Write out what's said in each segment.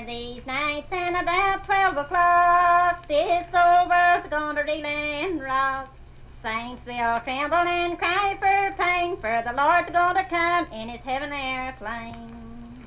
of these nights and about twelve o'clock, this old world's gonna reel and rock. Saints, all tremble and cry for pain, for the Lord's gonna come in his heaven airplane.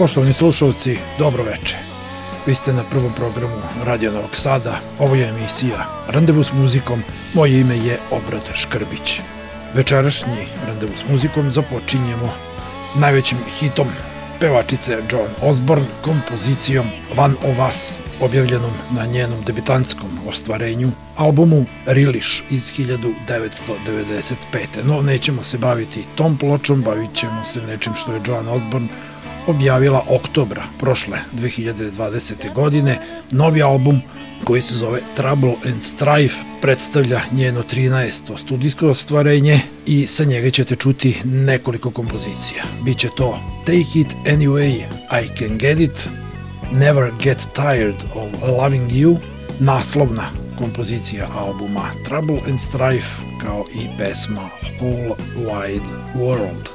Poštovani slušalci, dobro veče. Vi ste na prvom programu Radio Novog Sada. Ovo je emisija Randevu s muzikom. Moje ime je Obrad Škrbić. Večerašnji Randevu s muzikom započinjemo najvećim hitom pevačice John Osborne kompozicijom Van o Us, objavljenom na njenom debitantskom ostvarenju albumu Rilish iz 1995. No, nećemo se baviti tom pločom, bavit ćemo se nečim što je John Osborne objavila oktobra prošle 2020. godine novi album koji se zove Trouble and Strife, predstavlja njeno 13. studijsko ostvarenje i sa njega ćete čuti nekoliko kompozicija. Biće to Take It Anyway, I Can Get It, Never Get Tired of Loving You, naslovna kompozicija albuma Trouble and Strife kao i pesma Whole Wide World.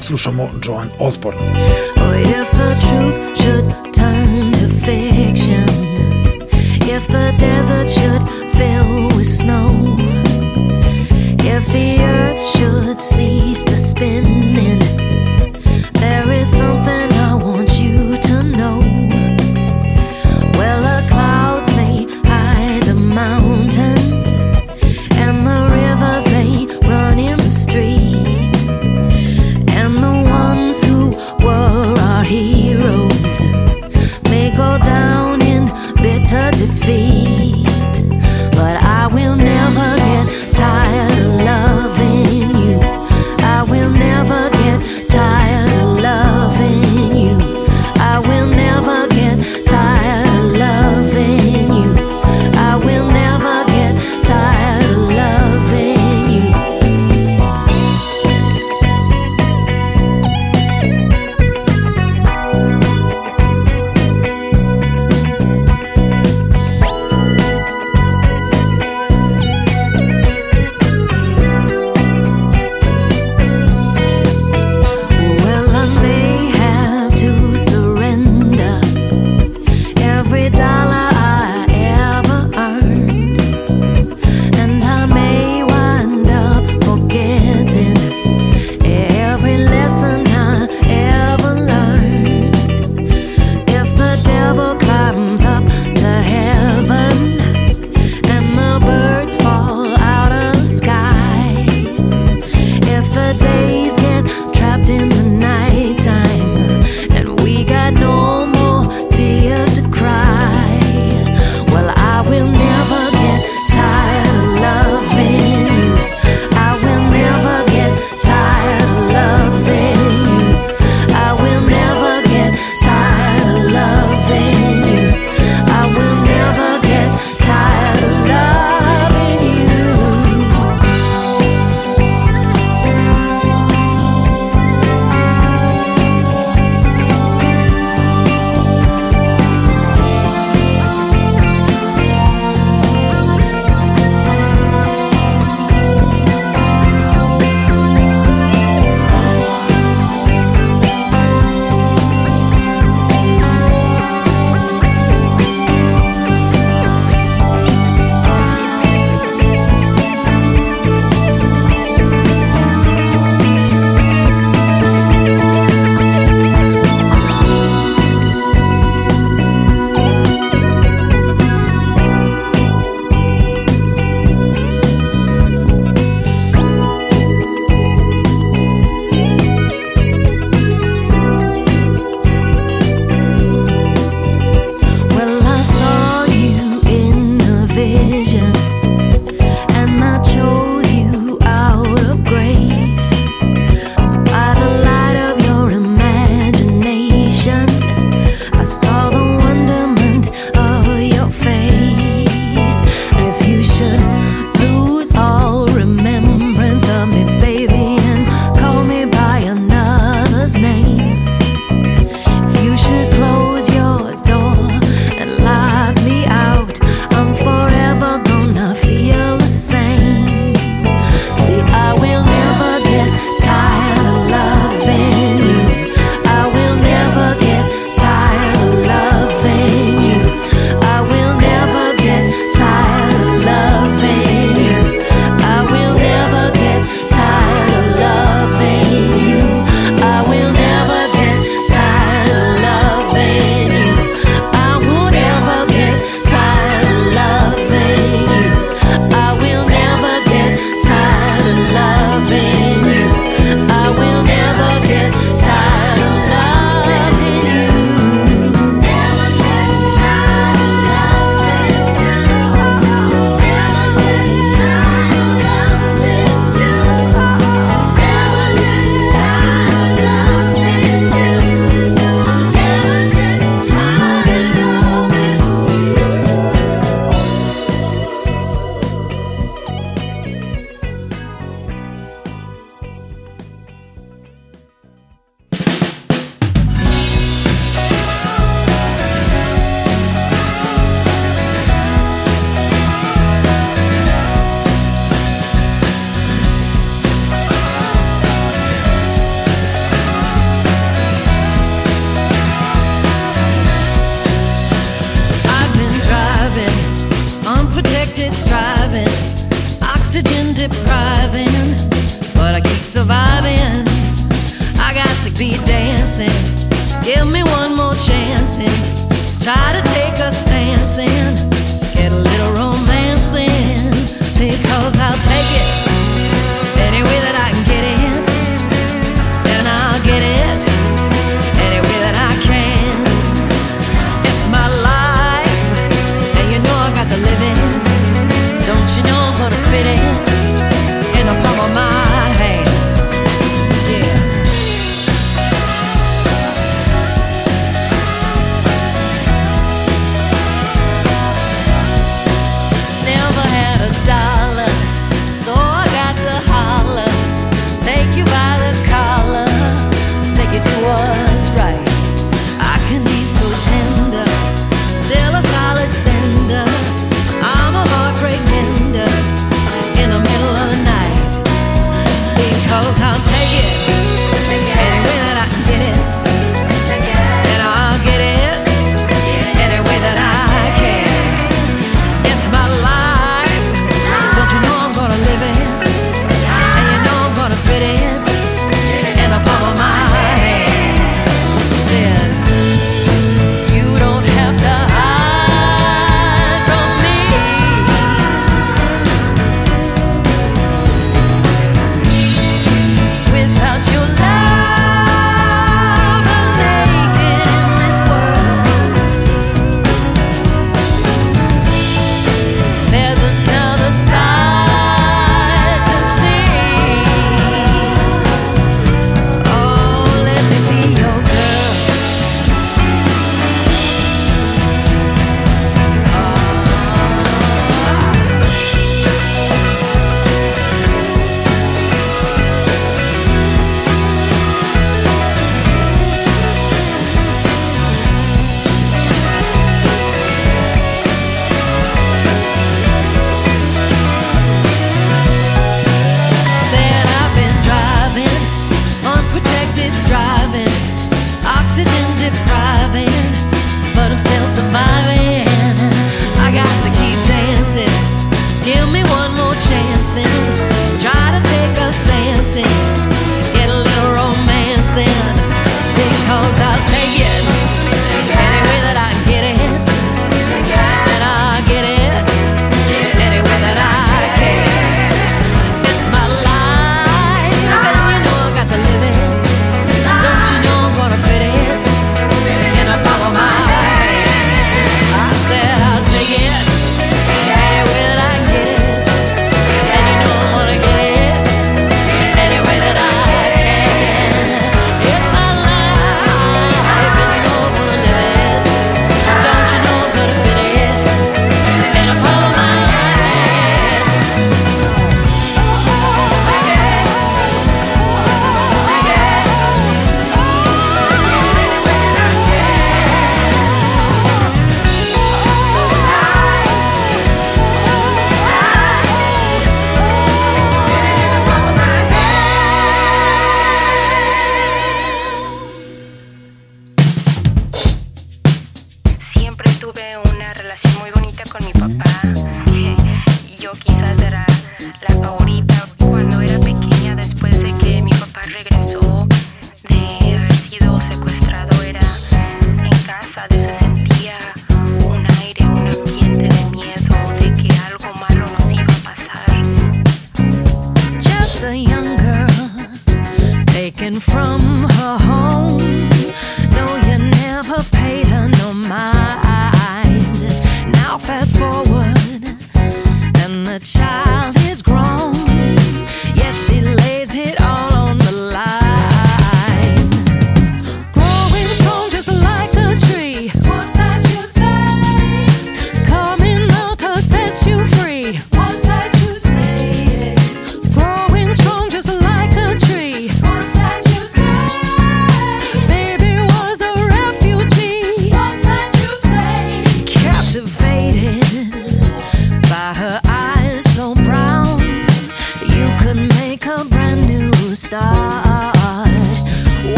Slušamo Joan Osborne. If the truth should turn to fiction? If the desert should fill with snow, if the earth should cease to spin, there is something you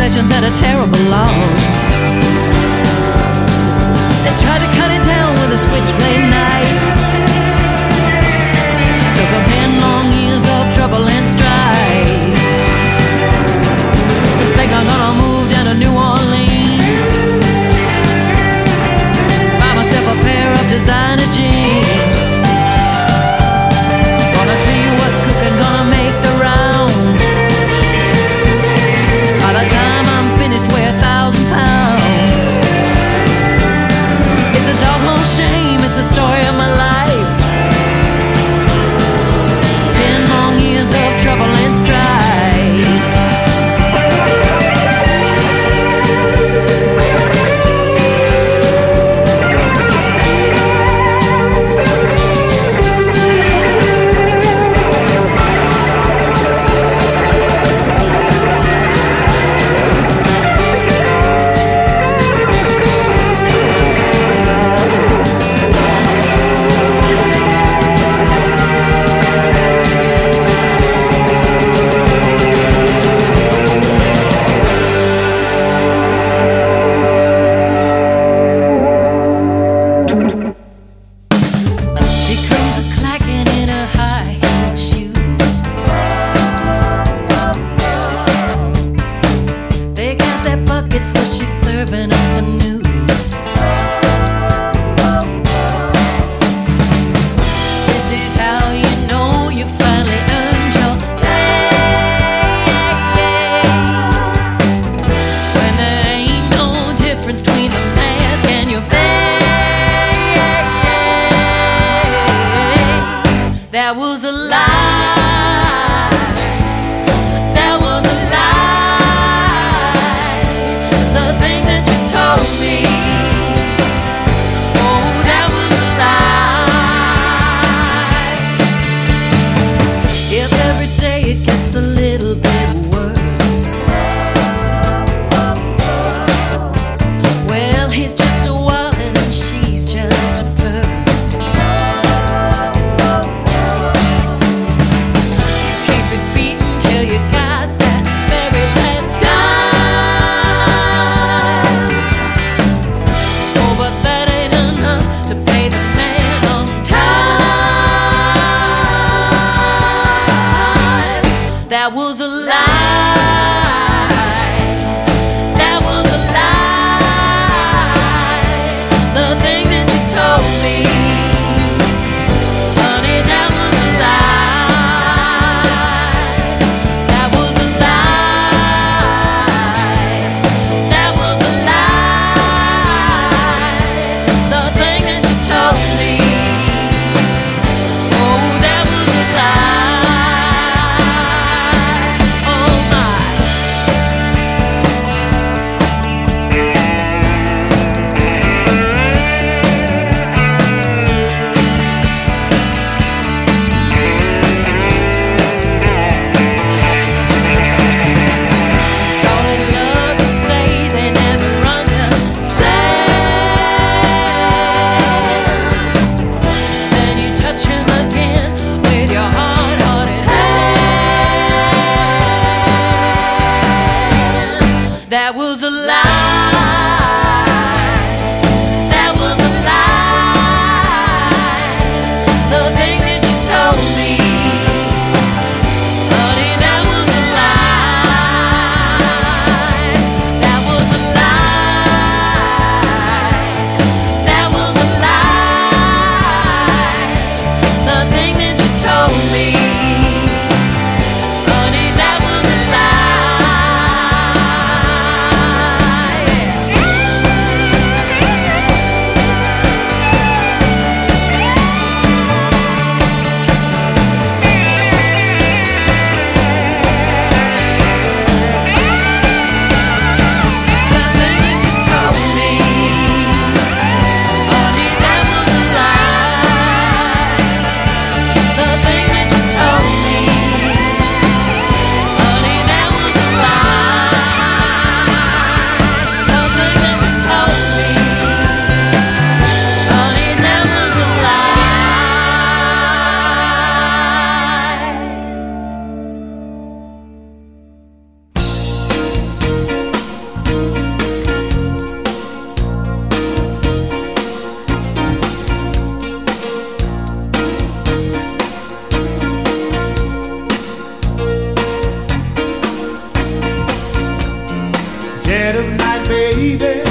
possessions at a terrible loss. They tried to cut it down with a switchblade knife. Took up ten was a dead of night, baby.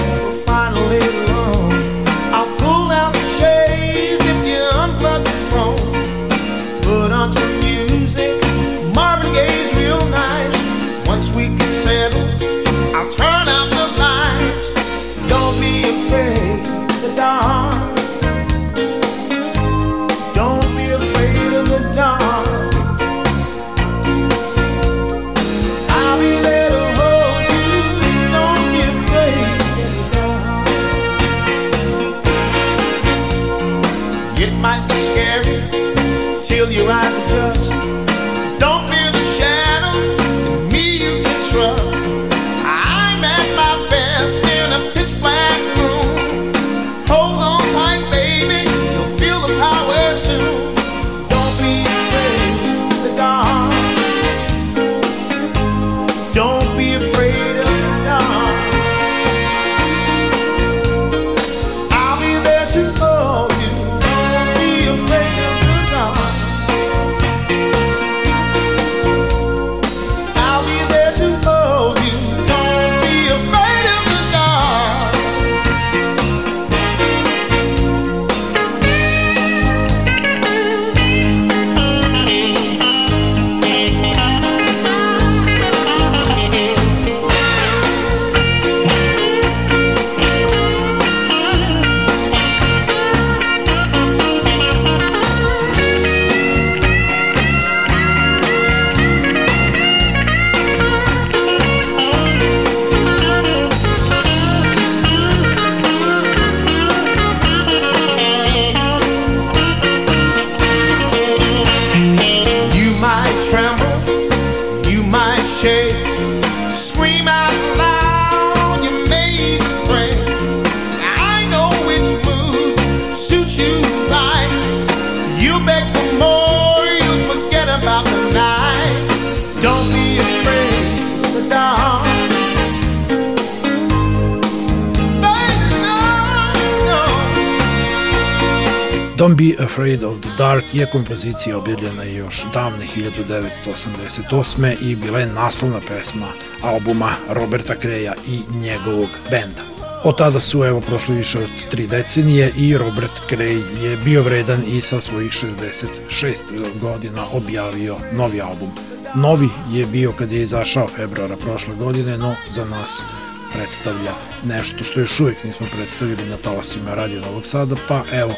Don't Be Afraid of the Dark je kompozicija objavljena još davne 1988. i bila je naslovna pesma albuma Roberta Kreja i njegovog benda. Od tada su evo prošli više od tri decenije i Robert Cray je bio vredan i sa svojih 66 godina objavio novi album. Novi je bio kad je izašao februara prošle godine, no za nas predstavlja nešto što još uvijek nismo predstavili na talasima Radio Novog Sada, pa evo,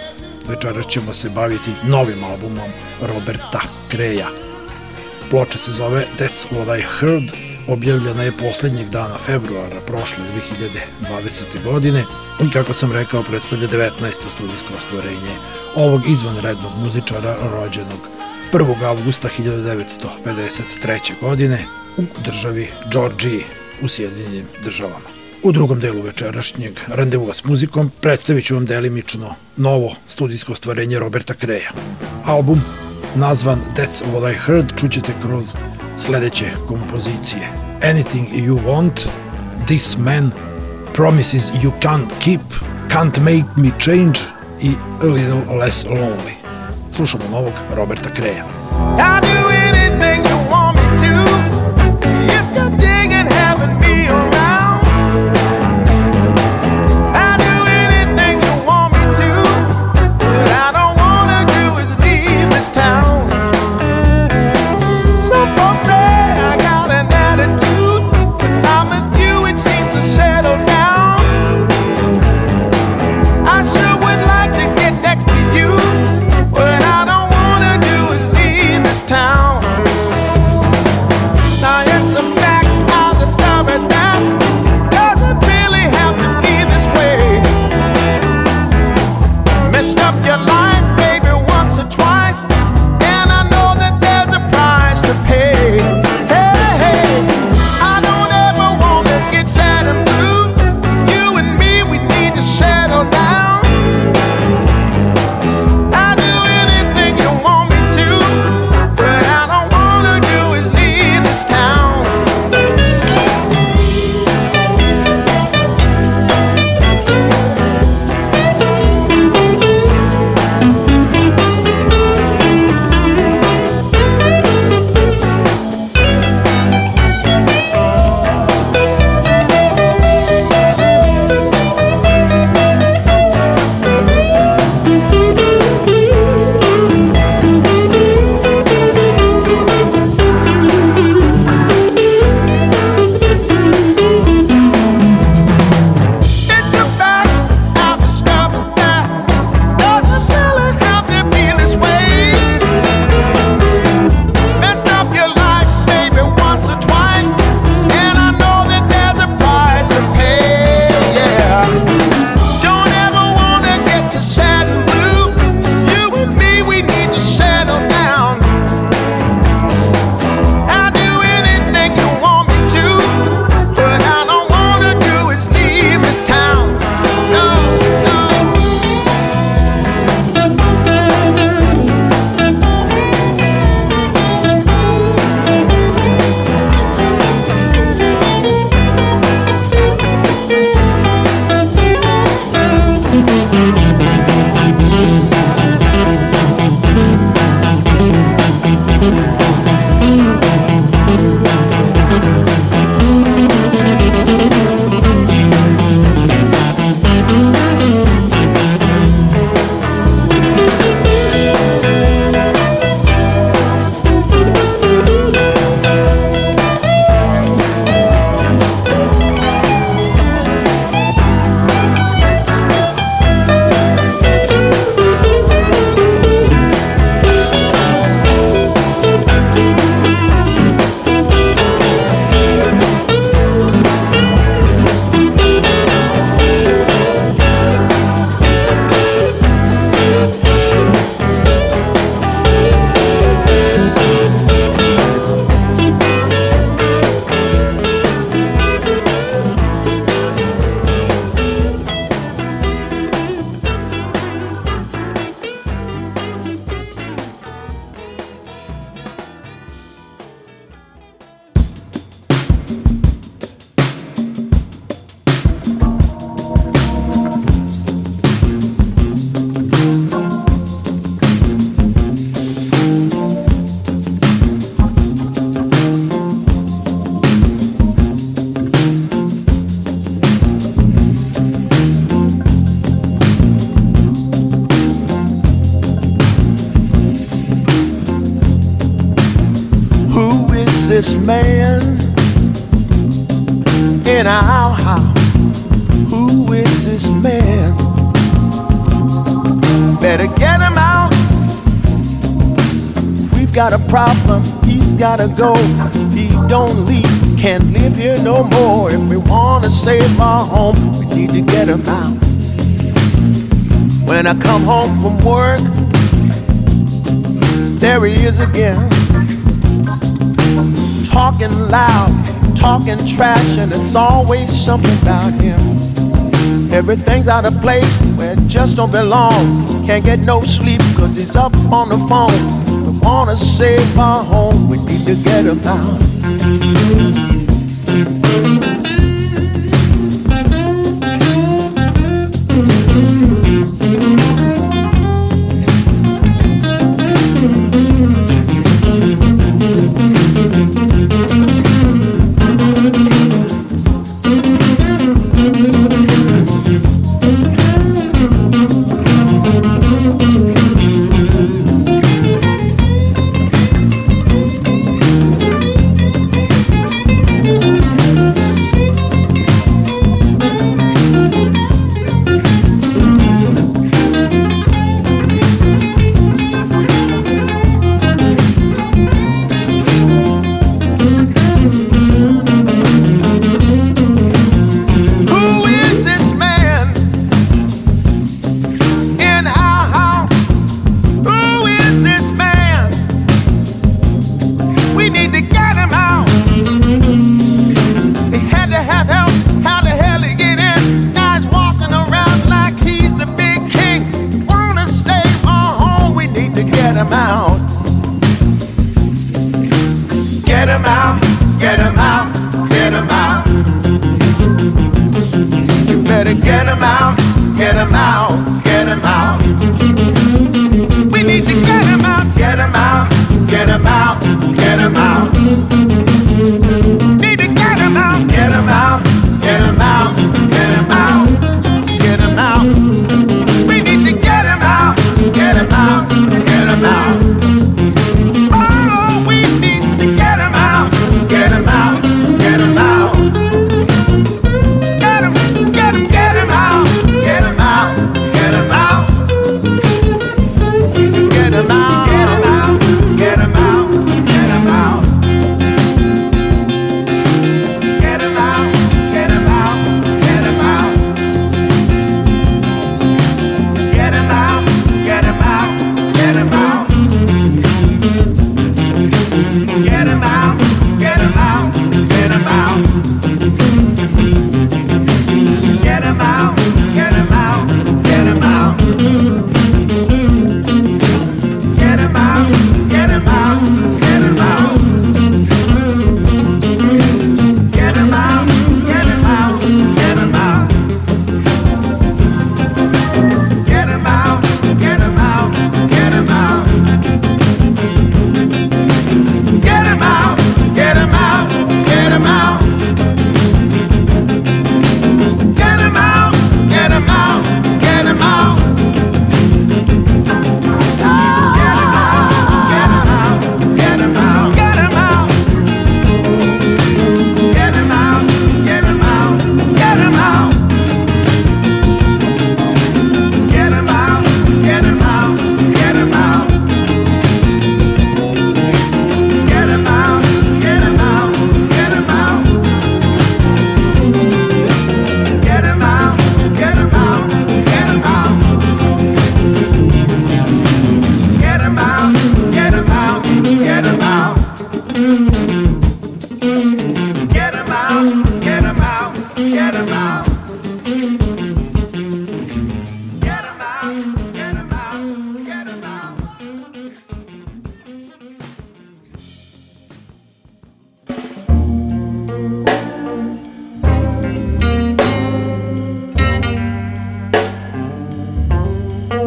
večeras ćemo se baviti novim albumom Roberta Kreja. Ploča se zove That's What I Heard, objavljena je poslednjeg dana februara prošle 2020. godine i kako sam rekao predstavlja 19. studijsko ostvarenje ovog izvanrednog muzičara rođenog 1. avgusta 1953. godine u državi Georgiji u Sjedinjenim državama. U drugom delu večerašnjeg randevuva s muzikom predstavit ću vam delimično novo studijsko ostvarenje Roberta Kreja. Album nazvan That's What I Heard čućete kroz sledeće kompozicije. Anything You Want, This Man, Promises You Can't Keep, Can't Make Me Change i A Little Less Lonely. Slušamo novog Roberta Kreja. I do gotta go. If he don't leave, can't live here no more. If we wanna save our home, we need to get him out. When I come home from work, there he is again. Talking loud, talking trash, and it's always something about him. Everything's out of place where it just don't belong. Can't get no sleep cause he's up on the phone. Wanna save our home, we need to get him out.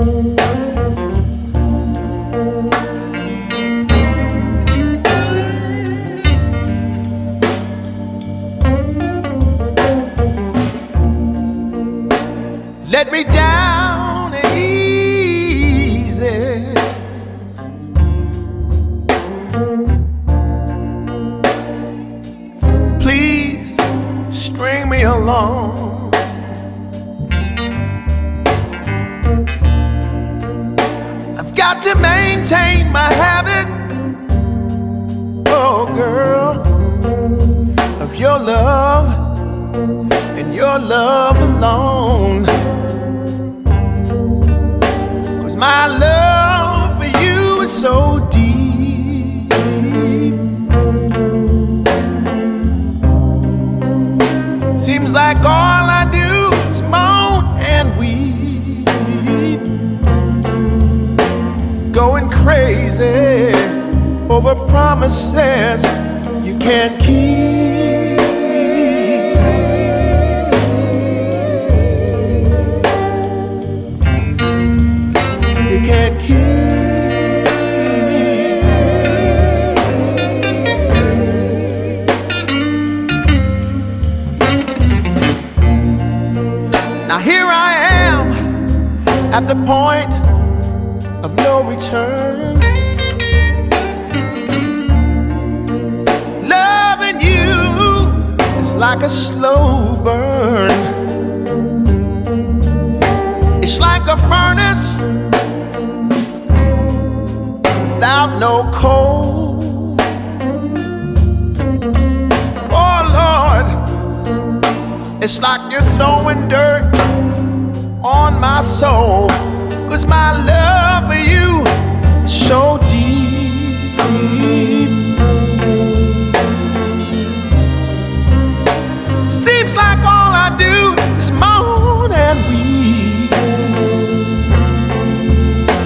love. No coal. Oh Lord, it's like you're throwing dirt on my soul. Cause my love for you is so deep. Seems like all I do is moan and weep.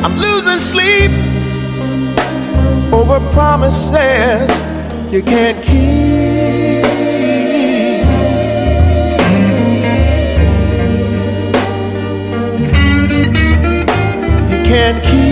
I'm losing sleep over promises you can't keep. You can't keep.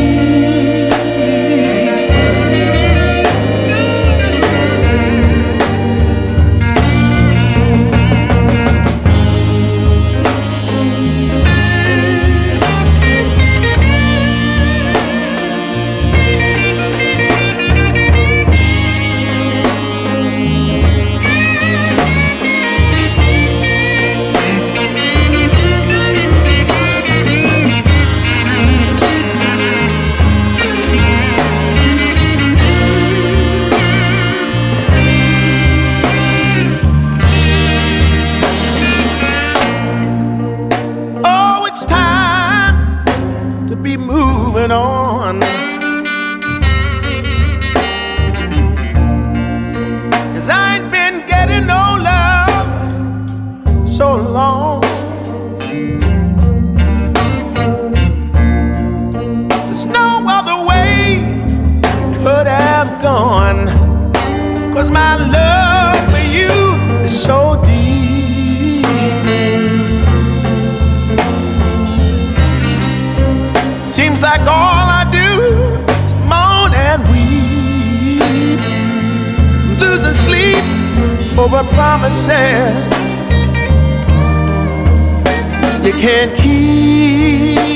Like all I do is moan and weep. Losing sleep over promises you can't keep.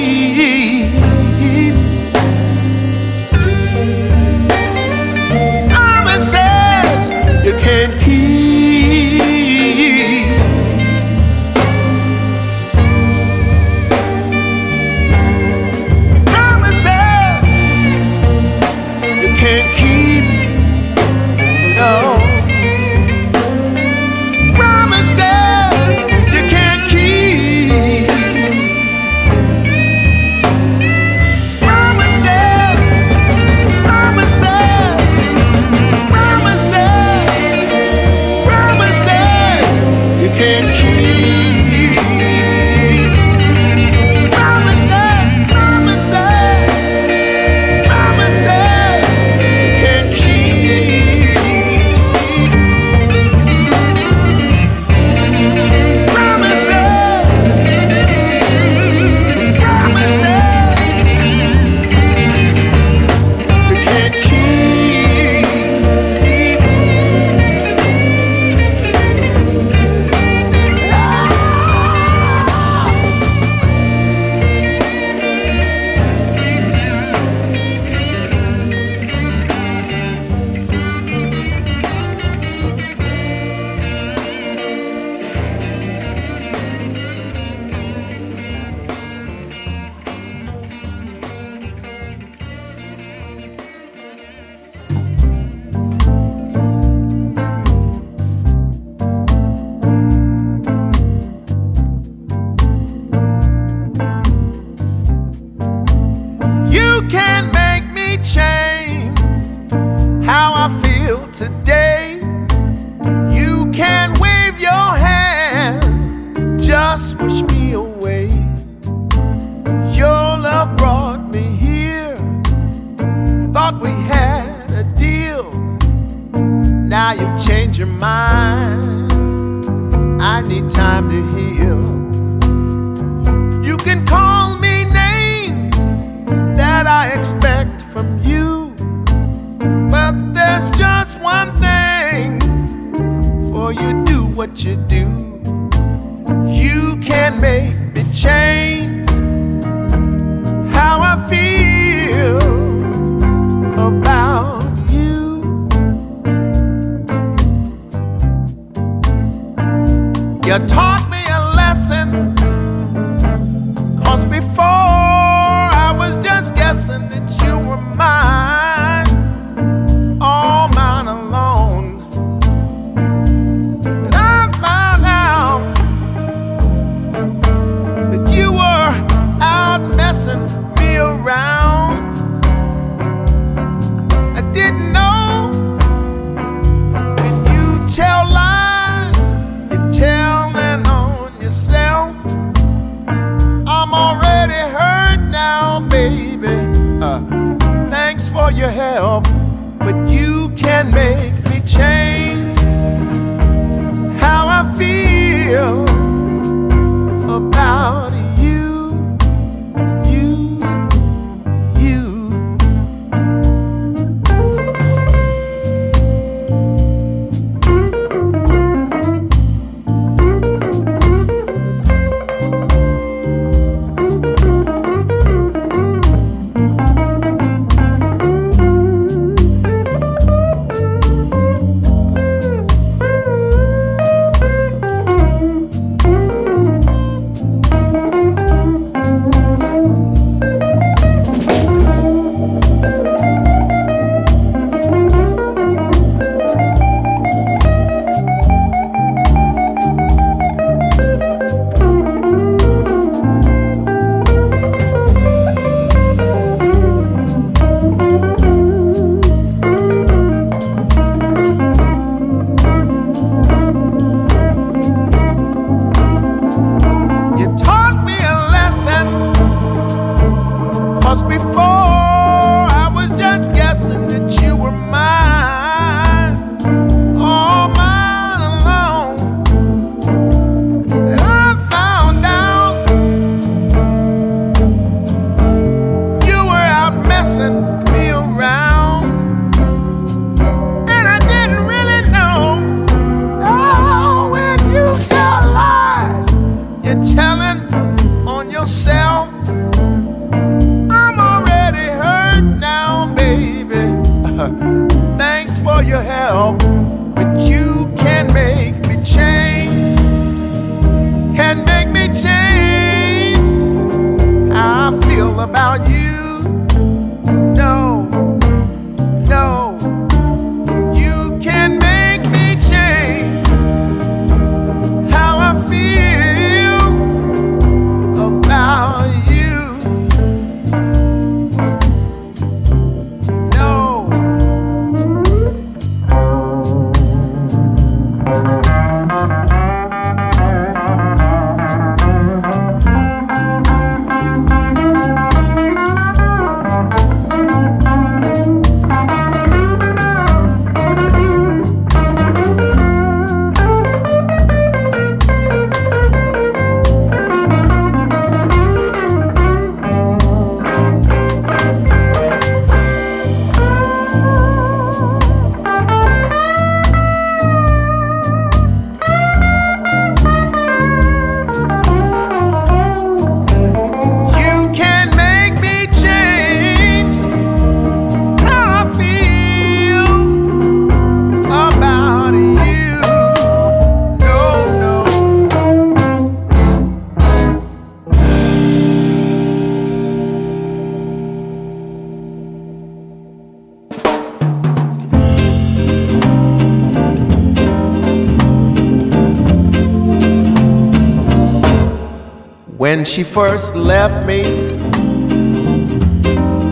when she first left me.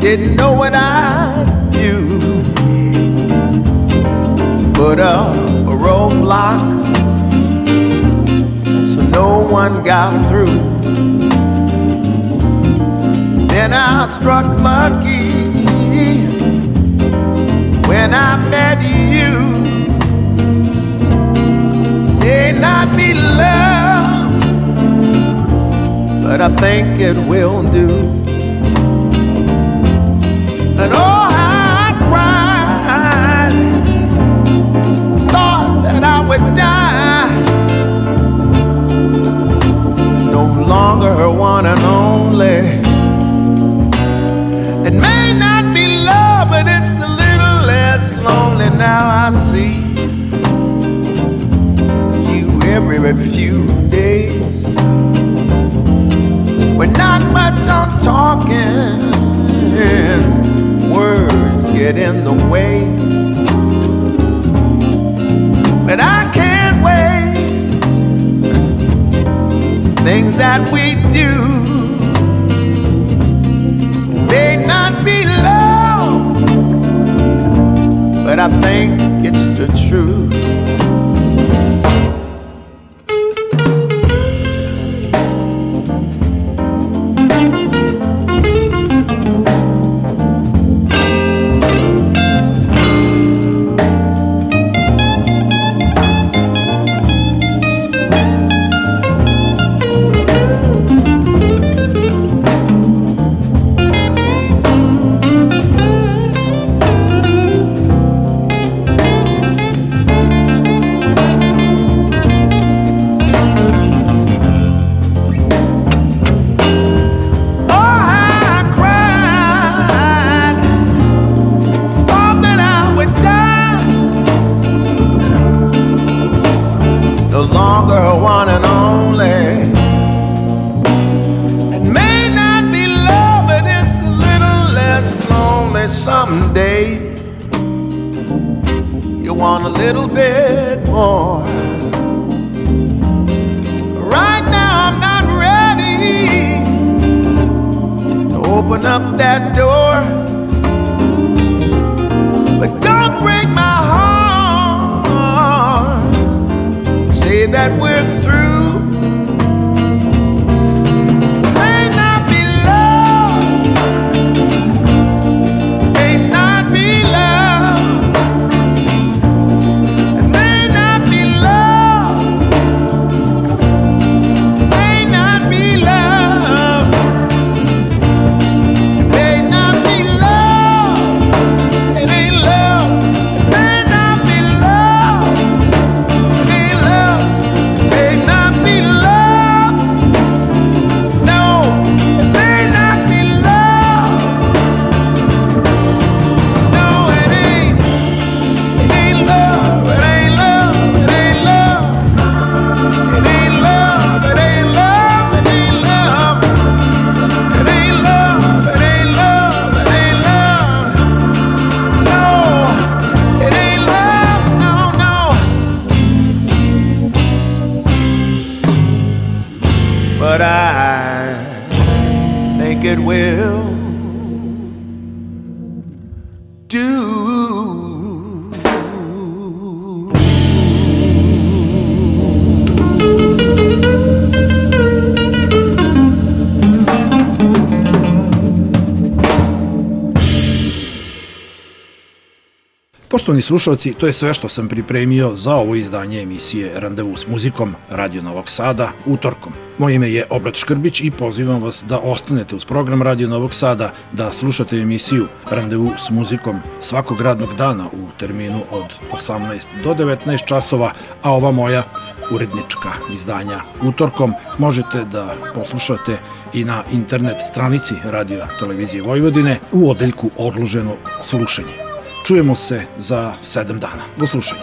Didn't know what I'd do. Put up a roadblock so no one got through. Then I struck lucky when I met you. May not be love but I think it will do. And oh, I cried, thought that I would die. No longer her one and only. It may not be love, but it's a little less lonely now I see you every few days. We're not much on talking, words get in the way. But I can't wait. Things that we do may not be love, but I think it's the truth. Poštovani slušalci, to je sve što sam pripremio za ovo izdanje emisije Randevu s muzikom Radio Novog Sada utorkom. Moje ime je Obrat Škrbić i pozivam vas da ostanete uz program Radio Novog Sada, da slušate emisiju Randevu s muzikom svakog radnog dana u terminu od 18 do 19 časova, a ova moja urednička izdanja utorkom možete da poslušate i na internet stranici Radio Televizije Vojvodine u odeljku Odloženo slušanje. Čujemo se za sedam dana. Do slušanja.